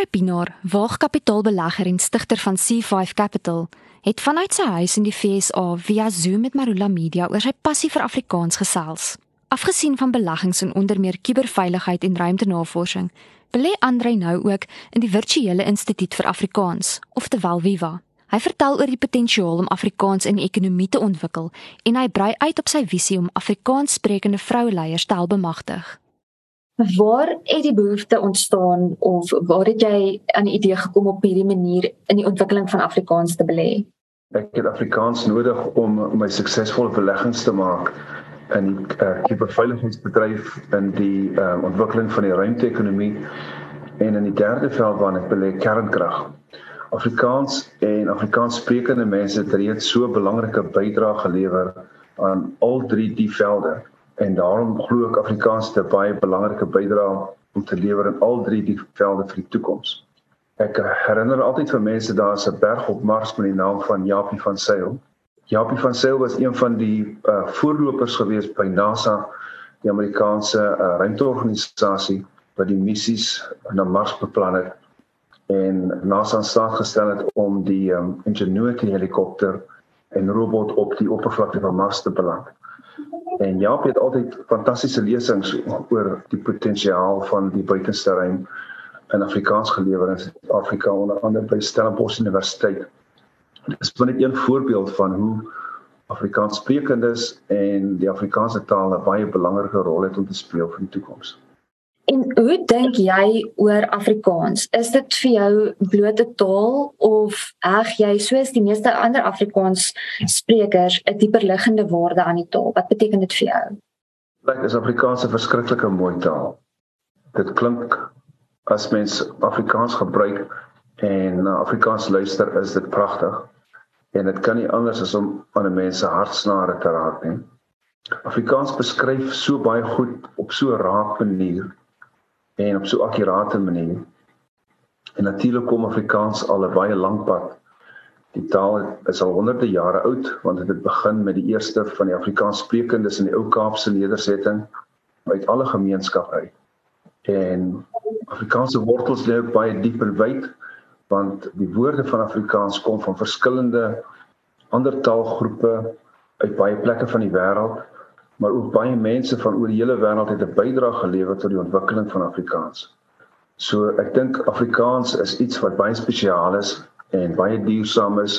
Andre Pinaar, waagkapitaalbelegger en stigter van C5 Capital, het vanuit sy huis in die FSA via Zoom met Marula Media oor sy passie vir Afrikaans gesels. Afgesien van beleggings in onder meer kuberveiligheid en ruimtenavorsing, belê Andre nou ook in die Virtuele Instituut vir Afrikaans, oftewel Viva. Hy vertel oor die potensiaal om Afrikaans in die ekonomie te ontwikkel en hy brei uit op sy visie om Afrikaans sprekende vroueleiers te help bemagtig. Waar het die behoefte ontstaan of waar het jy aan die idee gekom op hierdie manier in die ontwikkeling van Afrikaans te belê? Ek het Afrikaans nodig om my suksesvolle beleggings te maak in die uh, kuberveiligheidsbedryf in die uh, ontwikkeling van die ruimte-ekonomie en in die derde veld waar ek belê kernkrag. Afrikaans en Afrikaans sprekende mense het reeds so 'n belangrike bydrae gelewer aan al drie die velde en daarom glo ek Afrikaans het 'n baie belangrike bydrae om te lewer in al drie die velde vir die toekoms. Ek herinner altyd vir mense daar's 'n berg op Mars met die naam van Japie van Sail. Japie van Sail was een van die uh, voorlopers gewees by NASA, die Amerikaanse uh, ruimteorganisasie wat die missies na Mars beplan het en NASA aan staat gestel het om die um, Ingenuity helikopter en robot op die oppervlakte van Mars te beland. En Jaap het altyd fantastiese lesings oor die potensiaal van die buitensterrein in Afrikaans gelewer in Afrika onder andere by Stellenbosch Universiteit. Dit is net een voorbeeld van hoe Afrikaans sprekendes en die Afrikaanse taal 'n baie belangrike rol het om te speel vir die toekoms. En hoe dink jy oor Afrikaans? Is dit vir jou blote taal of ag jy soos die meeste ander Afrikaans sprekers 'n dieper liggende waarde aan die taal? Wat beteken dit vir jou? Like is Afrikaans 'n verskriklike mooi taal. Dit klink as mens Afrikaans gebruik en na Afrikaans luister, is dit pragtig. En dit kan nie anders as om aan 'n mens se hartsnare te raak nie. Afrikaans beskryf so baie goed op so 'n raak manier en op so 'n akkurate manier. En natuurlik kom Afrikaans al 'n baie lank pad. Die taal is al honderde jare oud want dit het begin met die eerste van die Afrikaans sprekendes in die ou Kaapse nedersetting uit alle gemeenskappe uit. En Afrikaanse wortels lê ook baie diep en wyd want die woorde van Afrikaans kom van verskillende ander taalgroepe uit baie plekke van die wêreld maar ook baie mense van oor die hele wêreld het 'n bydrae gelewer tot die ontwikkeling van Afrikaans. So ek dink Afrikaans is iets wat baie spesiaal is en baie duursaam is,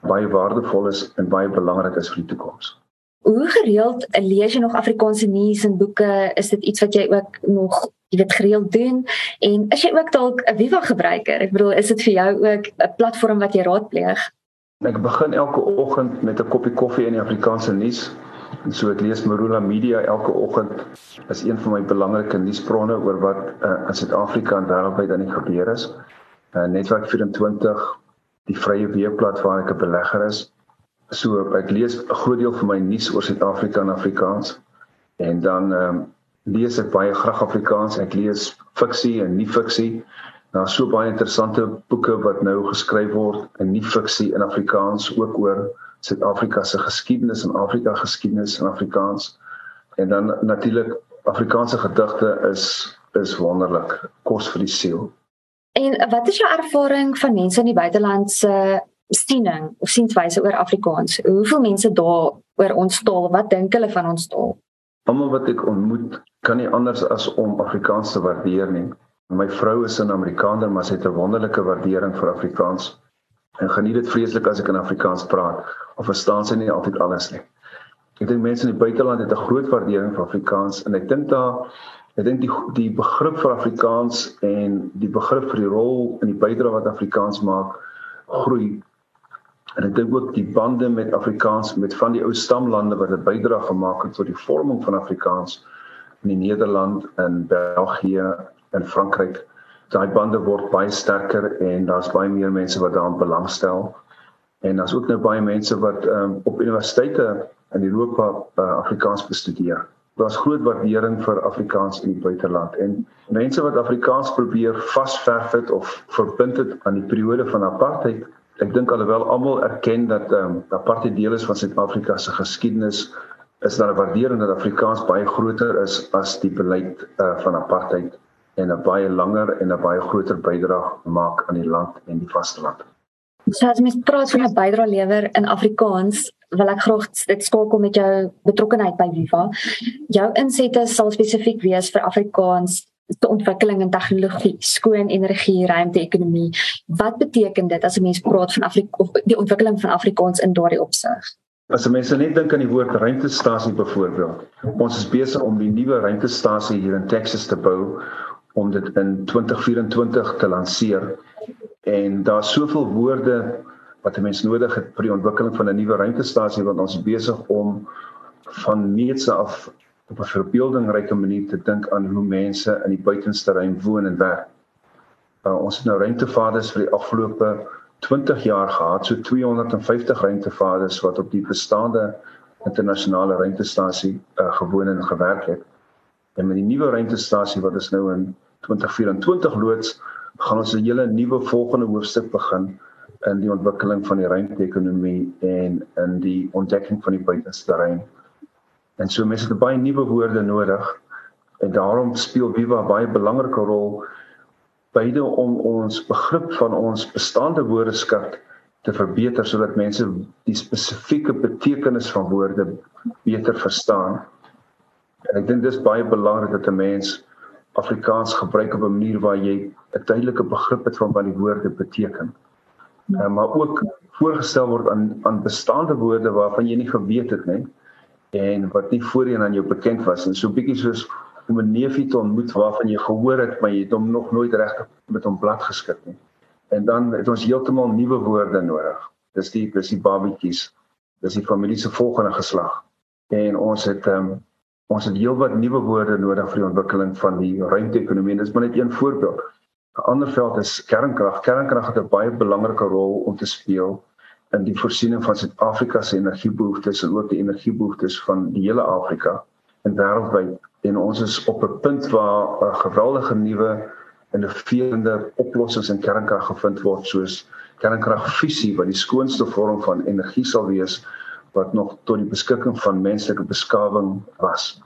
baie waardevol is en baie belangrik is vir die toekoms. Hoe gereeld lees jy nog Afrikaanse nuus en boeke? Is dit iets wat jy ook nog jy weet gereeld doen en is jy ook dalk 'n Viva gebruiker? Ek bedoel, is dit vir jou ook 'n platform wat jy raadpleeg? Ek begin elke oggend met 'n koppie koffie in die Afrikaanse nuus En so ek lees Marula Media elke oggend is een van my belangrike nuusbronne oor wat uh, in Suid-Afrika en wêreldwyd aan die gebeur is. Uh, Netwerk 24, die vrye weekblad waar ek 'n belegger is. So ek lees 'n groot deel van my nuus oor Suid-Afrika en Afrikaans. En dan ehm um, lees ek baie graag Afrikaans. Ek lees fiksie en nie fiksie. Daar's so baie interessante boeke wat nou geskryf word in nie fiksie in Afrikaans ook oor Suid-Afrika se geskiedenis en Afrika geskiedenis in Afrikaans. En dan natuurlik Afrikaanse gedigte is is wonderlik, kos vir die siel. En wat is jou ervaring van mense in die buiteland se siening of sienwyse oor Afrikaans? Hoeveel mense daar oor ons taal, wat dink hulle van ons taal? Almal wat ek ontmoet, kan nie anders as om Afrikaans te waardeer nie. My vrou is 'n Amerikaner, maar sy het 'n wonderlike waardering vir Afrikaans en geniet dit vreeslik as ek in Afrikaans praat of verstaan sy nie altyd alles nie. Ek dink mense in die buiteland het 'n groot waardering vir Afrikaans en ek dink daar ek dink die die begrip vir Afrikaans en die begrip vir die rol in die bydrae wat Afrikaans maak groei. En ek dink ook die bande met Afrikaans met van die ou stamlande wat 'n bydrae gemaak het tot die vorming van Afrikaans in die Nederland en België en Frankryk daai bande word baie sterker en daar's baie meer mense wat daaraan belangstel. En daar's ook nou baie mense wat um, op universiteite in Europa uh, Afrikaans bestudeer. Daar's groot waardering vir Afrikaans in die buiteland en mense wat Afrikaans probeer vasverf het of verbind het aan die periode van apartheid. Ek dink alhoewel almal erken dat um, apartheid deel is van Suid-Afrika se geskiedenis, is daar 'n waardering dat Afrikaans baie groter is as die beleid uh, van apartheid en 'n baie langer en 'n baie groter bydrae maak aan die land en die vasteland. So as mens praat van 'n bydrae lewer in Afrikaans, wil ek graag dit skakel met jou betrokkeheid by Viva. Jou insette sal spesifiek wees vir Afrikaans te ontwikkeling in tegnologie, skoon energie, ruimte-ekonomie. Wat beteken dit as 'n mens praat van Afrika of die ontwikkeling van Afrikaans in daardie opsig? As mense net dink aan die woord ruimtestasie byvoorbeeld. Ons is besig om die nuwe ruimtestasie hier in Texas te bou om dit in 2024 te lanseer. En daar's soveel woorde wat 'n mens nodig het vir die ontwikkeling van 'n nuwe ruimtestasie wat ons besig om van meetse af op 'n verbeeldingryke manier te dink aan hoe mense in die buitenste ruim woon en werk. Uh, ons het nou ruimtevaders vir die afgelope 20 jaar gehad, so 250 ruimtevaders wat op die bestaande internasionale ruimtestasie uh, gewoon en gewerk het. En met die nuwe ruimtestasie wat ons nou in 2024 loods, gaan ons 'n hele nuwe volgende hoofstuk begin in die ontwikkeling van die ruimte-ekonomie en in die ontdekking van die buitenste ruim. En so mense het baie nuwe woorde nodig en daarom speel Viva baie belangrike rol beide om ons begrip van ons bestaande woordeskat te verbeter sodat mense die spesifieke betekenis van woorde beter verstaan. En ek dink dis baie belangrik dat 'n mens Afrikaans gebruik op 'n manier waar jy 'n duidelike begrip het van wat die woorde beteken. Uh, maar ook voorgestel word aan aan bestaande woorde waarvan jy nie geweet het nie en wat nie voorheen aan jou bekend was en so bietjie soos om 'n neefie te ontmoet waarvan jy gehoor het maar jy het hom nog nooit reg met hom plat geskit nie. En dan het ons heeltemal nuwe woorde nodig. Dis die dis die babatjies. Dis die familie se volgende geslag. En ons het ehm um, ons het heelwat nuwe woorde nodig vir die ontwikkeling van die ruimte-ekonomie. Dis maar net een voorbeeld. 'n Ander veld is kernkrag. Kernkrag het 'n baie belangrike rol om te speel in die voorsiening van Suid-Afrika se energiebehoeftes en ook die energiebehoeftes van die hele Afrika en wêreldwyd. En ons is op 'n punt waar 'n geweldige nuwe innoverende oplossings in kernkrag gevind word soos kernkragfusie wat die skoonste vorm van energie sal wees wat nog tot die beskikking van menslike beskawing was.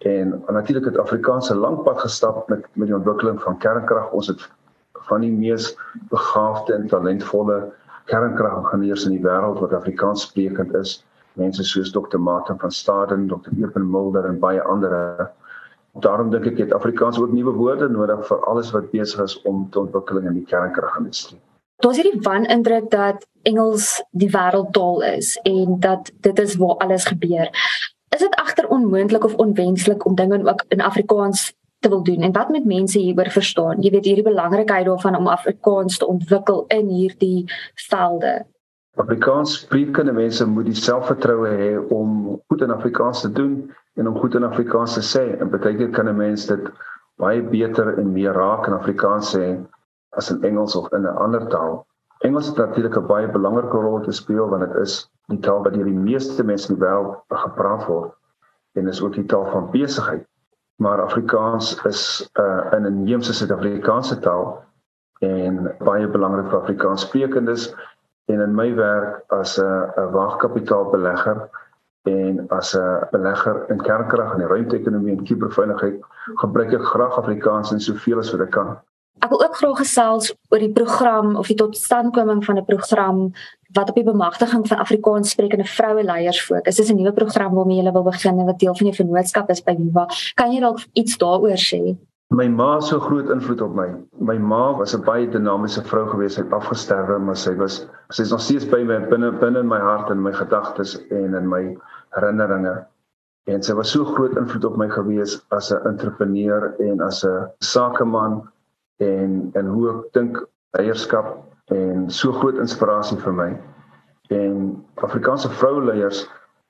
En natuurlik het Afrikaanse lankpad gestap met met die ontwikkeling van kernkrag. Ons het van die mees begaafde en talentvolle kernkragingenieurs in die wêreld wat Afrikaans sprekend is. Mense soos Dr. Martin van Staden, Dr. Eben Mulder en baie ander. Daarom dink ek het Afrikaans ook nuwe woorde nodig vir alles wat besig is om te ontwikkel in die kernkragindustrie. Daar's hierdie wanindruk dat Engels die wêreldtaal is en dat dit is waar alles gebeur. Is dit agter onmoontlik of onwenslik om dinge ook in Afrikaans te wil doen en wat met mense hieroor verstaan. Jy weet hierdie belangrikheid daarvan om Afrikaans te ontwikkel in hierdie velde. Afrikaans sprekende mense moet die selfvertroue hê om goed in Afrikaans te doen en om goed in Afrikaans te sê. En baie keer kan 'n mens dit baie beter en meer raak in Afrikaans sê as in Engels of in 'n ander taal. Engels het natuurlik 'n baie belangrike rol te speel want dit is die taal wat deur die meeste mense in die wêreld gepraat word en is ook die taal van besigheid maar Afrikaans is 'n uh, 'n inheemse Suid-Afrikaanse taal en baie belangrik vir Afrikaanssprekendes en in my werk as 'n 'n waagkapitaalbelegger en as 'n belegger in kernkrag en die ruimte-ekonomie en kuberveiligheid gebruik ek graag Afrikaans in soveel as wat ek kan. Ek wil ook graag gesels oor die program of die totstandkoming van 'n program wat op die bemagtiging van Afrikaans sprekende vroue leiers fokus. Dis 'n nuwe program waarmee jy wil begin en wat deel van jou vennootskap is by Viva. Kan jy dalk iets daaroor sê? My ma het so groot invloed op my. My ma was 'n baie dinamiese vrou gewees. Sy het afgesterwe, maar sy was sy is nog steeds by my binne binne in my hart en my gedagtes en in my herinneringe. En sy was so groot invloed op my gewees as 'n entrepreneur en as 'n sakeman en en hoe ek dink leierskap en so groot inspirasie vir my. En Afrikaanse vroueleiers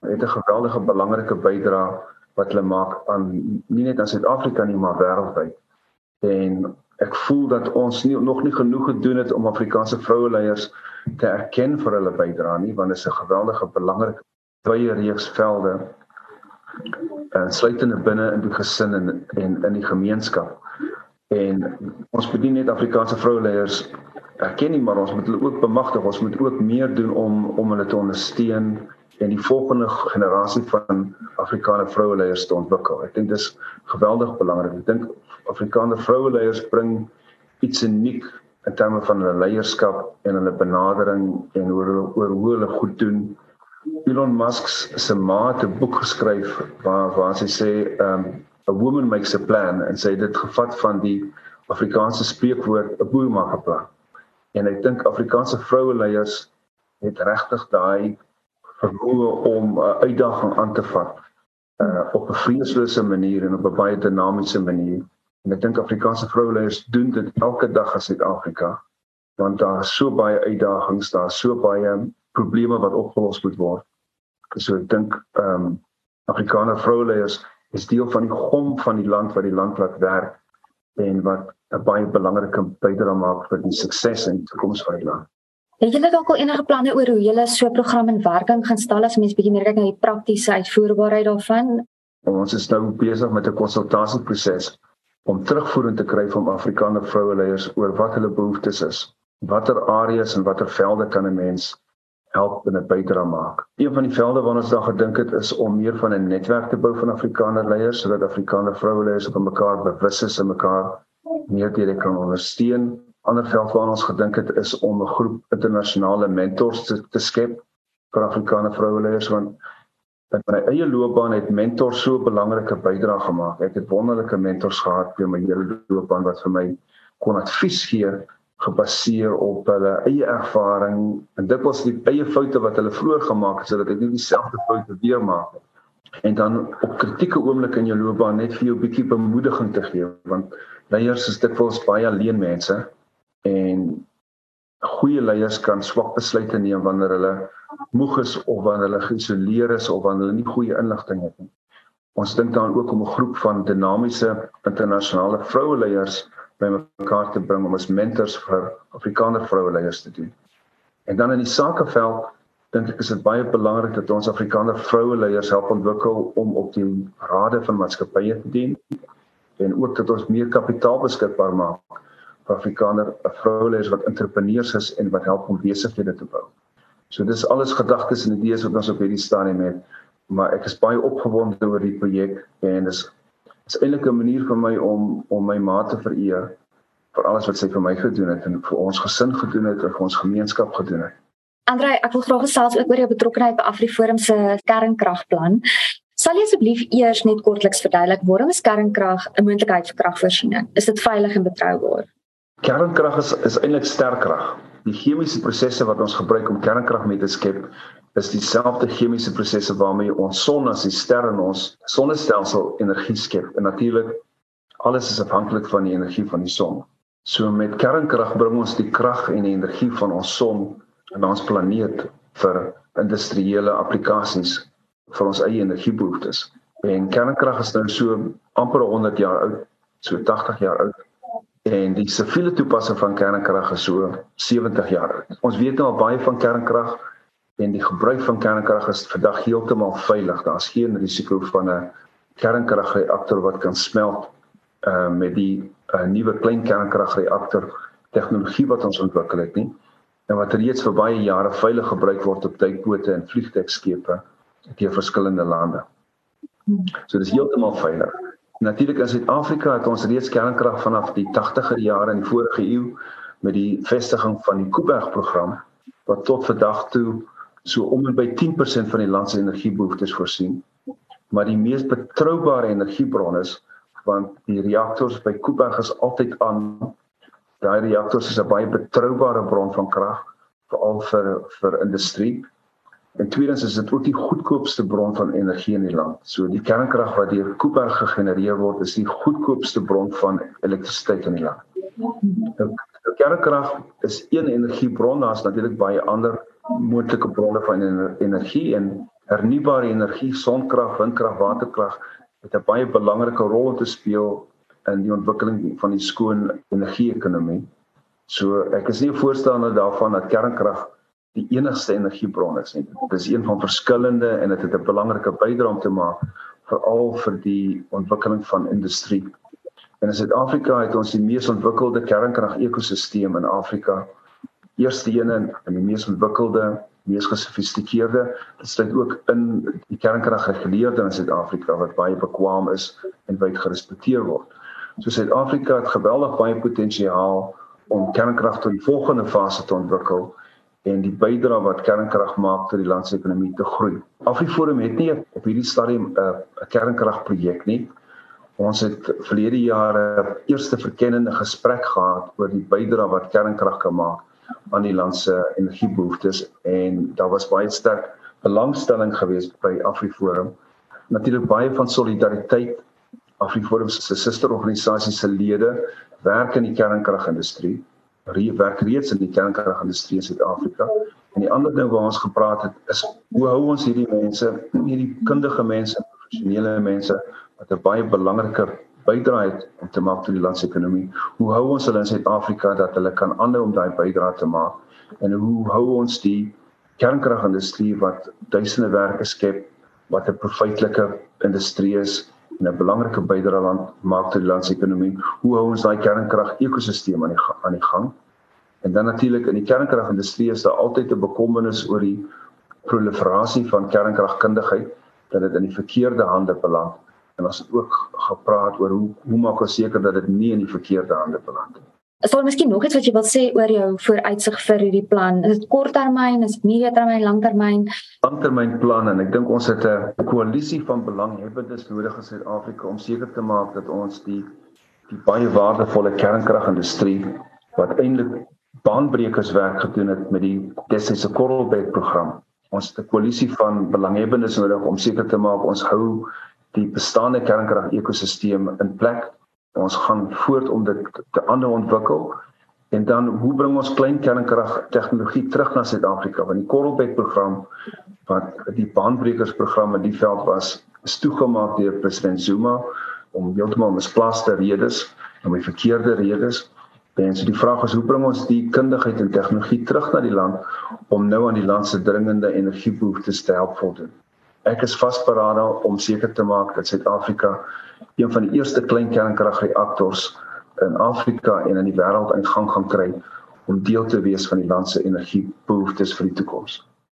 het 'n geweldige belangrike bydrae wat hulle maak aan nie net aan Suid-Afrika nie, maar wêreldwyd. En ek voel dat ons nie nog nie genoeg gedoen het om Afrikaanse vroueleiers te erken vir hulle bydrae nie, want dit is 'n geweldige belangrike wye reeks velde en sluitende binne in die gesin en, en in die gemeenskap. En ons bedien net Afrikaanse vroueleiers erken nie maar ons moet hulle ook bemagtig ons moet ook meer doen om om hulle te ondersteun en die volgende generasie van Afrikaner vroue leiers te ontwikkel. Ek dink dis geweldig belangrik. Ek dink Afrikaner vroue leiers bring iets uniek in terme van hulle leierskap en hulle benadering en oor oor hoe hulle goed doen. Elon Musk se ma het 'n boek geskryf waar waar sy sê um a woman makes a plan en het dit gevat van die Afrikaanse spreekwoord 'n boer maak 'n plan. En ek dink Afrikaanse vroue leiers het regtig daai vermoë om 'n uh, uitdaging aan te vat uh op 'n vreeslose manier en op 'n baie dinamiese manier. En ek dink Afrikaanse vrouleiers doen dit elke dag in Suid-Afrika want daar is so baie uitdagings, daar is so baie probleme wat opgelos moet word. So ek dink ehm um, Afrikaner vrouleiers is deel van die gom van die land wat die land laat werk en wat 'n baie belangrike bydrae maak vir die sukses en toekoms van die land. Het julle dalk al enige planne oor hoe julle so 'n program in werking gaan stel as mens bietjie meer kyk na die praktiese uitvoerbaarheid daarvan? Ons is nou besig met 'n konsultasieproses om terugvoering te kry van Afrikaner vroue leiers oor wat hulle behoeftes is. Watter areas en watter velde kan 'n mens help en 'n bydrae maak? Een van die velde waarna ons dan gedink het is om meer van 'n netwerk te bou van Afrikaner leiers sodat Afrikaner vroue leiers op mekaar bewus is en mekaar meer direk kan ondersteun ander veld waarna ons gedink het is om 'n groep internasionale mentors te, te skep vir Afrikaner vroueleiers want in my eie loopbaan het mentors so 'n belangrike bydrae gemaak. Ek het wonderlike mentors gehad in my hele loopbaan wat vir my kon advies gee gebaseer op hulle eie ervaring en dit was die eie foute wat hulle vroeër gemaak het sodat ek nie dieselfde foute weer maak nie. En dan op kritieke oomblikke in jou loopbaan net vir jou 'n bietjie bemoediging te gee want leiers is dikwels baie alleen mense en goeie leiers kan swak besluite neem wanneer hulle moeg is of wanneer hulle geïsoleer is of wanneer hulle nie goeie inligting het nie. Ons dink dan ook om 'n groep van dinamiese internasionale vroue leiers bymekaar te bring om as mentors vir Afrikaner vroue leiers te dien. En dan in die sakeveld dink ek is dit baie belangrik dat ons Afrikaner vroue leiers help ontwikkel om op die rade van maatskappye te dien en ook dat ons meer kapitaal beskikbaar maak Afrikaner vrouleers wat entrepreneurs is en wat help om besighede te bou. So dis alles gedagtes en idees wat ons op hierdie stadium het, maar ek is baie opgewonde oor die projek en dis is eintlik 'n manier vir my om om my ma te vereer vir alles wat sy vir my gedoen het en vir ons gesin gedoen het en vir ons gemeenskap gedoen het. Andrei, ek wil graag gesels ook oor jou betrokkeheid by AfriForum se kernkragplan. Sal jy asseblief eers net kortliks verduidelik waarom is kernkrag 'n moontlikheid vir kragvoorsiening? Is dit veilig en betroubaar? Kernkrag is is eintlik sterkrag. Die chemiese prosesse wat ons gebruik om kernkrag mee te skep, is dieselfde chemiese prosesse waarmee ons son as die ster in ons sonnestelsel energie skep. En natuurlik alles is afhanklik van die energie van die son. So met kernkrag bring ons die krag en die energie van ons son in ons planeet vir industriële applikasies vir ons eie energiebehoeftes. En kernkrag is nou so amper 100 jaar oud, so 80 jaar oud en die siviele toepassing van kernkrag is so 70 jaar oud. Ons weet nou al baie van kernkrag en die gebruik van kernkrag is vandag heeltemal veilig. Daar's geen risiko van 'n kernkragreaktor wat kan smelt uh met die uh, nuwe klein kernkragreaktor tegnologie wat ons ontwikkel het nie en wat reeds vir baie jare veilig gebruik word op duikbote en vliegtuigskepe deur verskillende lande. So dis heeltemal veilig. Natuurlik in Suid-Afrika het ons reeds kernkrag vanaf die 80er jare in die vorige eeu met die vestiging van die Kuiberg program wat tot vandag toe so om en by 10% van die land se energiebehoeftes voorsien. Maar die mees betroubare energiebron is want die reaktors by Kuiberg is altyd aan. Daai reaktors is 'n baie betroubare bron van krag veral vir vir industrie En tweedens is dit ook die goedkoopste bron van energie in die land. So die kernkrag wat deur Kuiberg gegenereer word, is die goedkoopste bron van elektrisiteit in die land. Nou, kernkrag is een energiebron, daar's natuurlik baie ander moontlike bronne van energie en hernubare energie, sonkrag, windkrag, waterkrag het 'n baie belangrike rol te speel in die ontwikkeling van die skoon energie-ekonomie. So ek is nie 'n voorstander daarvan dat kernkrag die enigste energiebron is nie. Dit is een van verskillende en dit het 'n belangrike bydrae om te maak veral vir die ontwikkeling van industrie. En in Suid-Afrika het ons die mees ontwikkelde kernkrag ekosisteem in Afrika. Eerste een in die mees ontwikkelde, mees gesofistikeerde. Dit sluit ook in die kernkragreguleerder in Suid-Afrika wat baie bekwam is en wyd gerespekteer word. So Suid-Afrika het geweldig baie potensiaal om kernkrag tot die volgende fase te ontwikkel en die bydrae wat kernkrag maak tot die land se ekonomie te groei. Afriforum het nie op hierdie stadium 'n uh, kernkragprojek nie. Ons het verlede jare eerste verkennende gesprek gehad oor die bydrae wat kernkrag kan maak aan die land se energiebehoeftes en daar was baie sterk belangstelling geweest by Afriforum. Natuurlik baie van solidariteit. Afriforum se susterorganisasie se lede werk in die kernkragindustrie. Hulle werk reeds in die kernkragindustrie in Suid-Afrika. En die ander ding waar ons gepraat het is hoe hou ons hierdie mense, hierdie kundige mense, professionele mense wat 'n baie belangrike bydrae het om te maak tot die land se ekonomie. Hoe hou ons hulle in Suid-Afrika dat hulle kan aanhou om daai bydrae te maak? En hoe hou ons die kernkragindustrie wat duisende werke skep, wat 'n profytlike industrie is en 'n belangrike bydrae aan maak tot die land se ekonomie? Hoe hou ons daai kernkrag ekosisteem aan die aan die gang? En dan natuurlik in die kernkragindustrie is daar altyd 'n bekommernis oor die proliferasie van kernkragkundigheid dat dit in die verkeerde hande beland en ons het ook gepraat oor hoe hoe maak ons seker dat dit nie in die verkeerde hande beland nie. Is daar miskien nog iets wat jy wil sê oor jou vooruitsig vir hierdie plan? Is dit korttermyn, is dit mediumtermyn, langtermyn? Langtermynplan en ek dink ons het 'n koalisie van belanghebbendes nodig in Suid-Afrika om seker te maak dat ons die die baie waardevolle kernkragindustrie wat eintlik baanbrekers werk gedoen het met die Destiny Korrelbed program. Ons het 'n koalisie van belanghebbendes nodig om seker te maak ons hou die bestaande kernkrag ekosisteem in plek. Ons gaan voort om dit te ander ontwikkel. En dan hoe bring ons klein kernkrag tegnologie terug na Suid-Afrika? Want die Korrelbek program wat die baanbrekers program in die veld was, is toegemaak deur president Zuma om heeltemal misplaasde redes, om die verkeerde redes. En so die vraag is hoe bring ons die kundigheid en tegnologie terug na die land om nou aan die land se dringende energiebehoeftes te help voldoen? Ek is vasberade om seker te maak dat Suid-Afrika een van die eerste klein kernkragreaktors in Afrika en in die wêreld in gang gaan kry om deel te wees van die land se energiebehoeftes vir die toekoms.